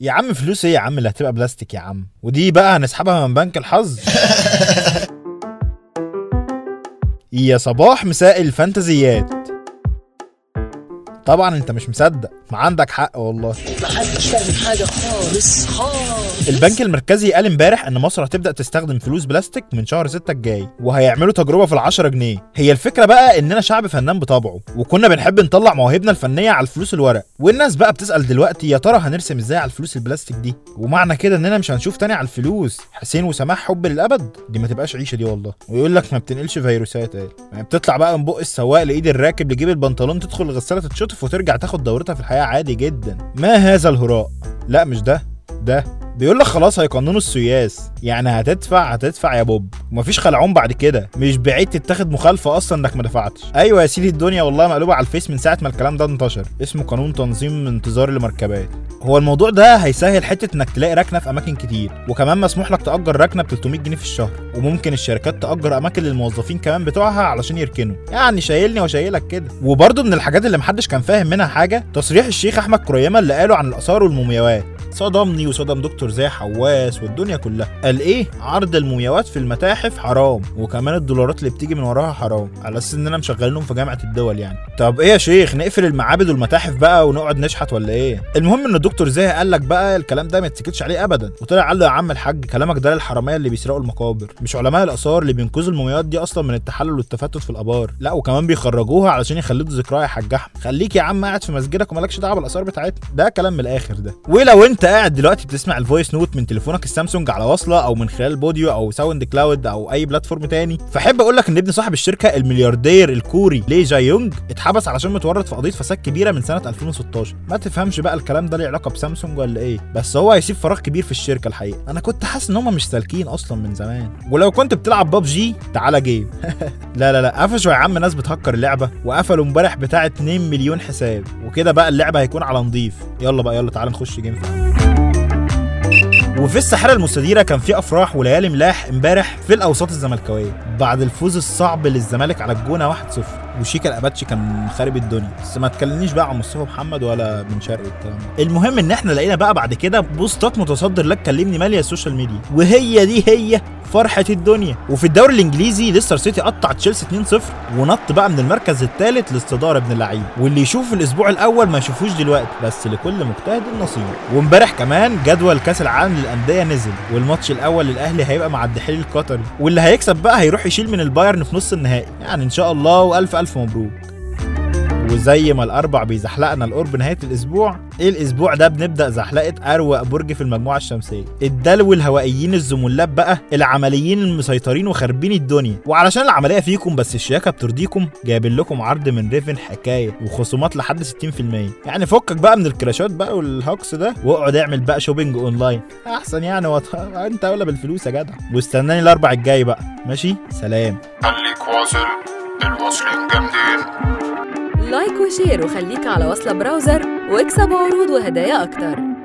يا عم فلوس إيه يا عم اللي هتبقى بلاستيك يا عم؟ ودي بقى هنسحبها من بنك الحظ. يا صباح مساء الفانتزيات طبعا أنت مش مصدق. ما عندك حق والله. محدش فاهم حاجة خالص. خالص. البنك المركزي قال امبارح إن مصر هتبدأ تستخدم فلوس بلاستيك من شهر 6 الجاي وهيعملوا تجربة في ال 10 جنيه. هي الفكرة بقى إننا شعب فنان بطبعه وكنا بنحب نطلع مواهبنا الفنية على الفلوس الورق. والناس بقى بتسأل دلوقتي يا ترى هنرسم إزاي على الفلوس البلاستيك دي؟ ومعنى كده إننا مش هنشوف تاني على الفلوس. حسين وسماح حب للأبد. دي ما تبقاش عيشة دي والله. ويقول لك ما بتنقلش فيروسات إيه يعني بتطلع بقى من بق السواق لإيد الراكب لجيب البنطلون تدخل الغساله تتشطف وترجع تاخد دورتها في الحياة عادي جدا. ما هذا الهراء؟ لا مش ده. ده بيقول لك خلاص هيقننوا السياس. يعني هتدفع هتدفع يا بوب. ومفيش خلعون بعد كده. مش بعيد تتاخد مخالفة أصلا إنك ما دفعتش. أيوه يا سيدي الدنيا والله مقلوبة على الفيس من ساعة ما الكلام ده انتشر. اسمه قانون تنظيم انتظار المركبات هو الموضوع ده هيسهل حتة إنك تلاقي ركنة في أماكن كتير. وكمان مسموح لك تأجر ركنة ب 300 جنيه في الشهر. وممكن الشركات تأجر أماكن للموظفين كمان بتوعها علشان يركنوا. يعني شايلني وشايلك كده. وبرده من الحاجات اللي محدش كان فاهم منها حاجة تصريح الشيخ أحمد كريمة اللي قاله عن الآثار والمومياوات. صدمني وصدم دكتور زاهي حواس والدنيا كلها. قال إيه؟ عرض المومياوات في المتاحف حرام وكمان الدولارات اللي بتيجي من وراها حرام على أساس اننا مشغلينهم في جامعة الدول يعني. طب إيه يا شيخ نقفل المعابد والمتاحف بقى ونقعد نشحت ولا إيه؟ المهم إن الدكتور زاهي قال لك بقى الكلام ده ما يتسكتش عليه ابدا. وطلع قال له يا عم الحاج كلامك ده للحرامية اللي بيسرقوا المقابر. مش علماء الآثار اللي بينقذوا المومياوات دي أصلا من التحلل والتفتت في الآبار. لا وكمان بيخرجوها علشان يخلدوا ذكرها يا حاج أحمد. خليك يا عم قاعد في مسجدك ومالكش دعوة بالآثار بتاعتنا. ده كلام من الآخر ده. ولو أنت قاعد دلوقتي بتسمع ال voice note من تليفونك السامسونج على وصلة أو من خلال بوديو أو SoundCloud أو أي platform تاني. فأحب أقول لك إن ابن صاحب الشركة الملياردير الكوري لي جاي يونج اتحبس علشان متورط في قضية فساد كبيرة من سنة 2016 ما تفهمش بقى الكلام ده ليه علاقة بسامسونج ولا إيه. بس هو هيسيب فراغ كبير في الشركة الحقيقة. أنا كنت حاسس إن هم مش سالكين أصلا من زمان. ولو كنت بتلعب ببجي تعالى جيم. لا لا لا. قفشوا يا عم ناس بتهكر اللعبة. وقفلوا امبارح بتاع 2 مليون حساب. وكده بقى اللعبة هيكون على نضيف. يلا بقى يلا تعالى نخش جيم. فعلا. Bye. وفي الساحرة المستديرة كان في أفراح وليالي ملاح امبارح في الأوساط الزملكاوية. بعد الفوز الصعب للزمالك على الجونة 1-0 وشيكا الأباتشي كان خارب الدنيا. بس ما تكلمنيش بقى عن مصطفى محمد ولا بن شرقي والكلام ده. المهم إن إحنا لقينا بقى بعد كده بوستات متصدر لك كلمني مالية ال social media. وهي دي هي فرحة الدنيا. وفي الدوري الإنجليزي ليستر سيتي قطع تشيلسي 2-0 ونط بقى من المركز الثالث للصدارة ابن اللعيبة. واللي يشوف الأسبوع الأول ما يشوفوش دلوقتي. بس لكل مجتهد نصيب وامبارح كمان جدول كأس العالم للانديه نزل والماتش الأول للاهلي هيبقى مع الدحيل القطري واللي هيكسب بقى هيروح يشيل من البايرن في نص النهائي. يعني إن شاء الله وألف ألف مبروك. وزي ما الأربع بيزحلقنا لقرب نهاية الأسبوع الأسبوع ده بنبدأ زحلقة أروق برج في المجموعة الشمسية. الدلو الهوائيين الزملا بقى العمليين المسيطرين وخاربين الدنيا. وعلشان العملية فيكم بس الشياكة بترضيكم جايبين لكم عرض من ريفن حكاية وخصومات لحد 60% يعني فكك بقى من ال crushات بقى وال hoax ده واقعد اعمل بقى shopping online أحسن يعني وط... أنت أولى بالفلوس يا جدع. واستناني الأربع الجاي بقى. ماشي؟ سلام. خليك واصل. الواصلين جامدين. like و share وخليك على وصلة browser واكسب عروض وهدايا أكتر.